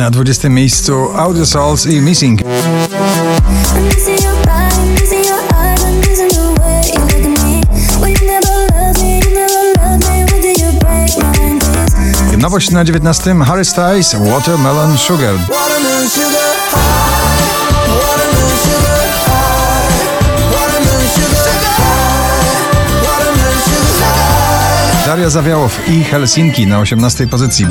Na 20 miejscu Audio Souls i Missing. Nowość na 19 Harry Styles Watermelon Sugar. Daria Zawiałow i Helsinki na 18 pozycji.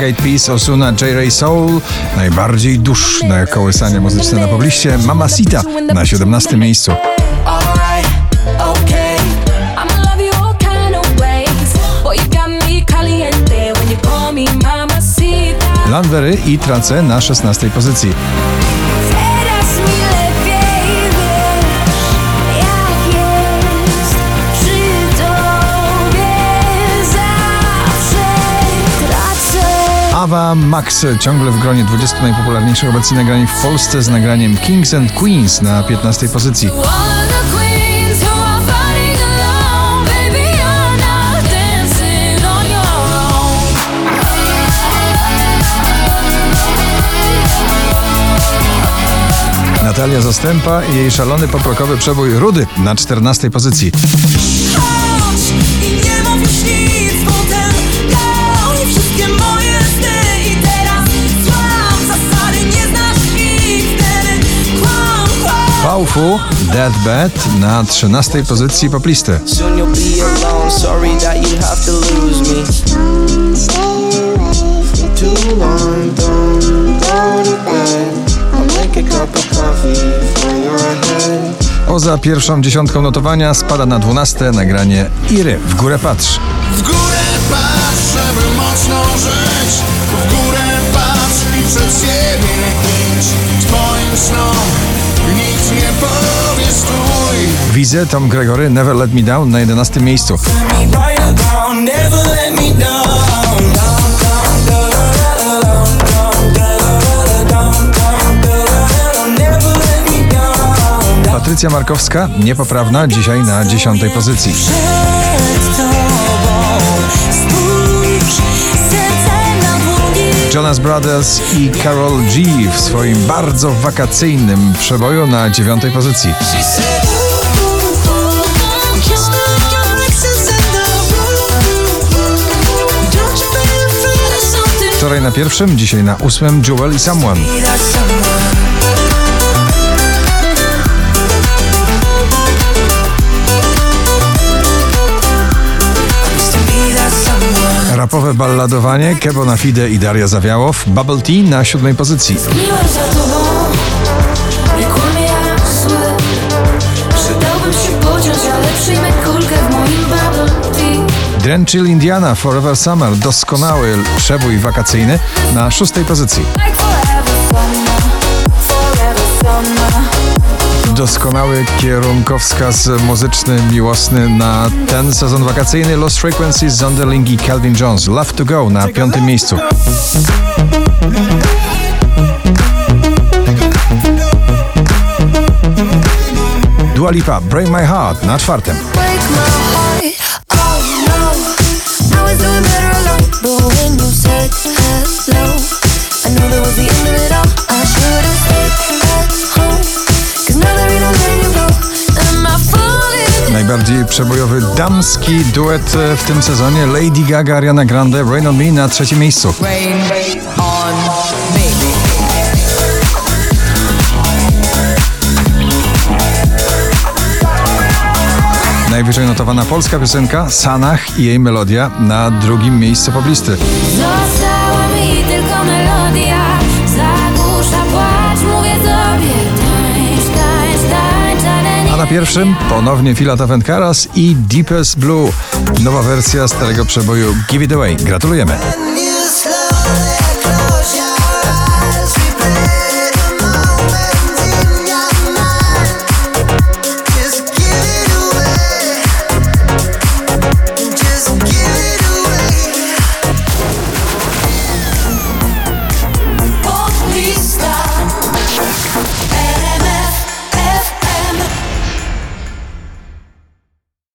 Black Eyed Peas, Osuna, J. Ray Soul. Najbardziej duszne kołysanie muzyczne na pobliście Mamacita na 17 miejscu. Landwery i Trace na 16 pozycji. Awa Max ciągle w gronie 20 najpopularniejszych obecnie nagrań w Polsce z nagraniem Kings and Queens na 15 pozycji. Natalia Zastępa i jej szalony poprokowy przebój Rudy na 14 pozycji. Chodź cup of coffee for your head. Poza pierwszą dziesiątką notowania spada na 12 nagranie Iry w górę patrz. W górę patrz, żeby mocno żyć. W górę patrz i przed siebie idź. Twoim snom Widzę Tom Gregory Never Let Me Down na 11 miejscu. Patrycja Markowska niepoprawna dzisiaj na 10 pozycji. Jonas Brothers i Carol G w swoim bardzo wakacyjnym przeboju na 9 pozycji. Wczoraj na pierwszym, dzisiaj na ósmym Jewel i Someone. Rapowe balladowanie Kebo na Fide i Daria Zawiałow. Bubble Tea na siódmej pozycji. Drenchill Indiana Forever Summer. Doskonały przebój wakacyjny na szóstej pozycji. Doskonały kierunkowskaz muzyczny, miłosny na ten sezon wakacyjny Lost Frequencies, Zonderling i Calvin Jones. Love to Go na piątym miejscu. Dua Lipa, Break My Heart na czwartym. Break my heart, oh no. I was doing better alone, but when you said hello, I knew that was the end of it all. I should have stayed Najbardziej przebojowy damski duet w tym sezonie Lady Gaga, Ariana Grande, Rain on Me na trzecim miejscu. Najwyżej notowana polska piosenka Sanach i jej melodia na drugim miejscu poblisty. 21 ponownie Filata Wędkaras i Deepest Blue. Nowa wersja starego przeboju Give It Away. Gratulujemy.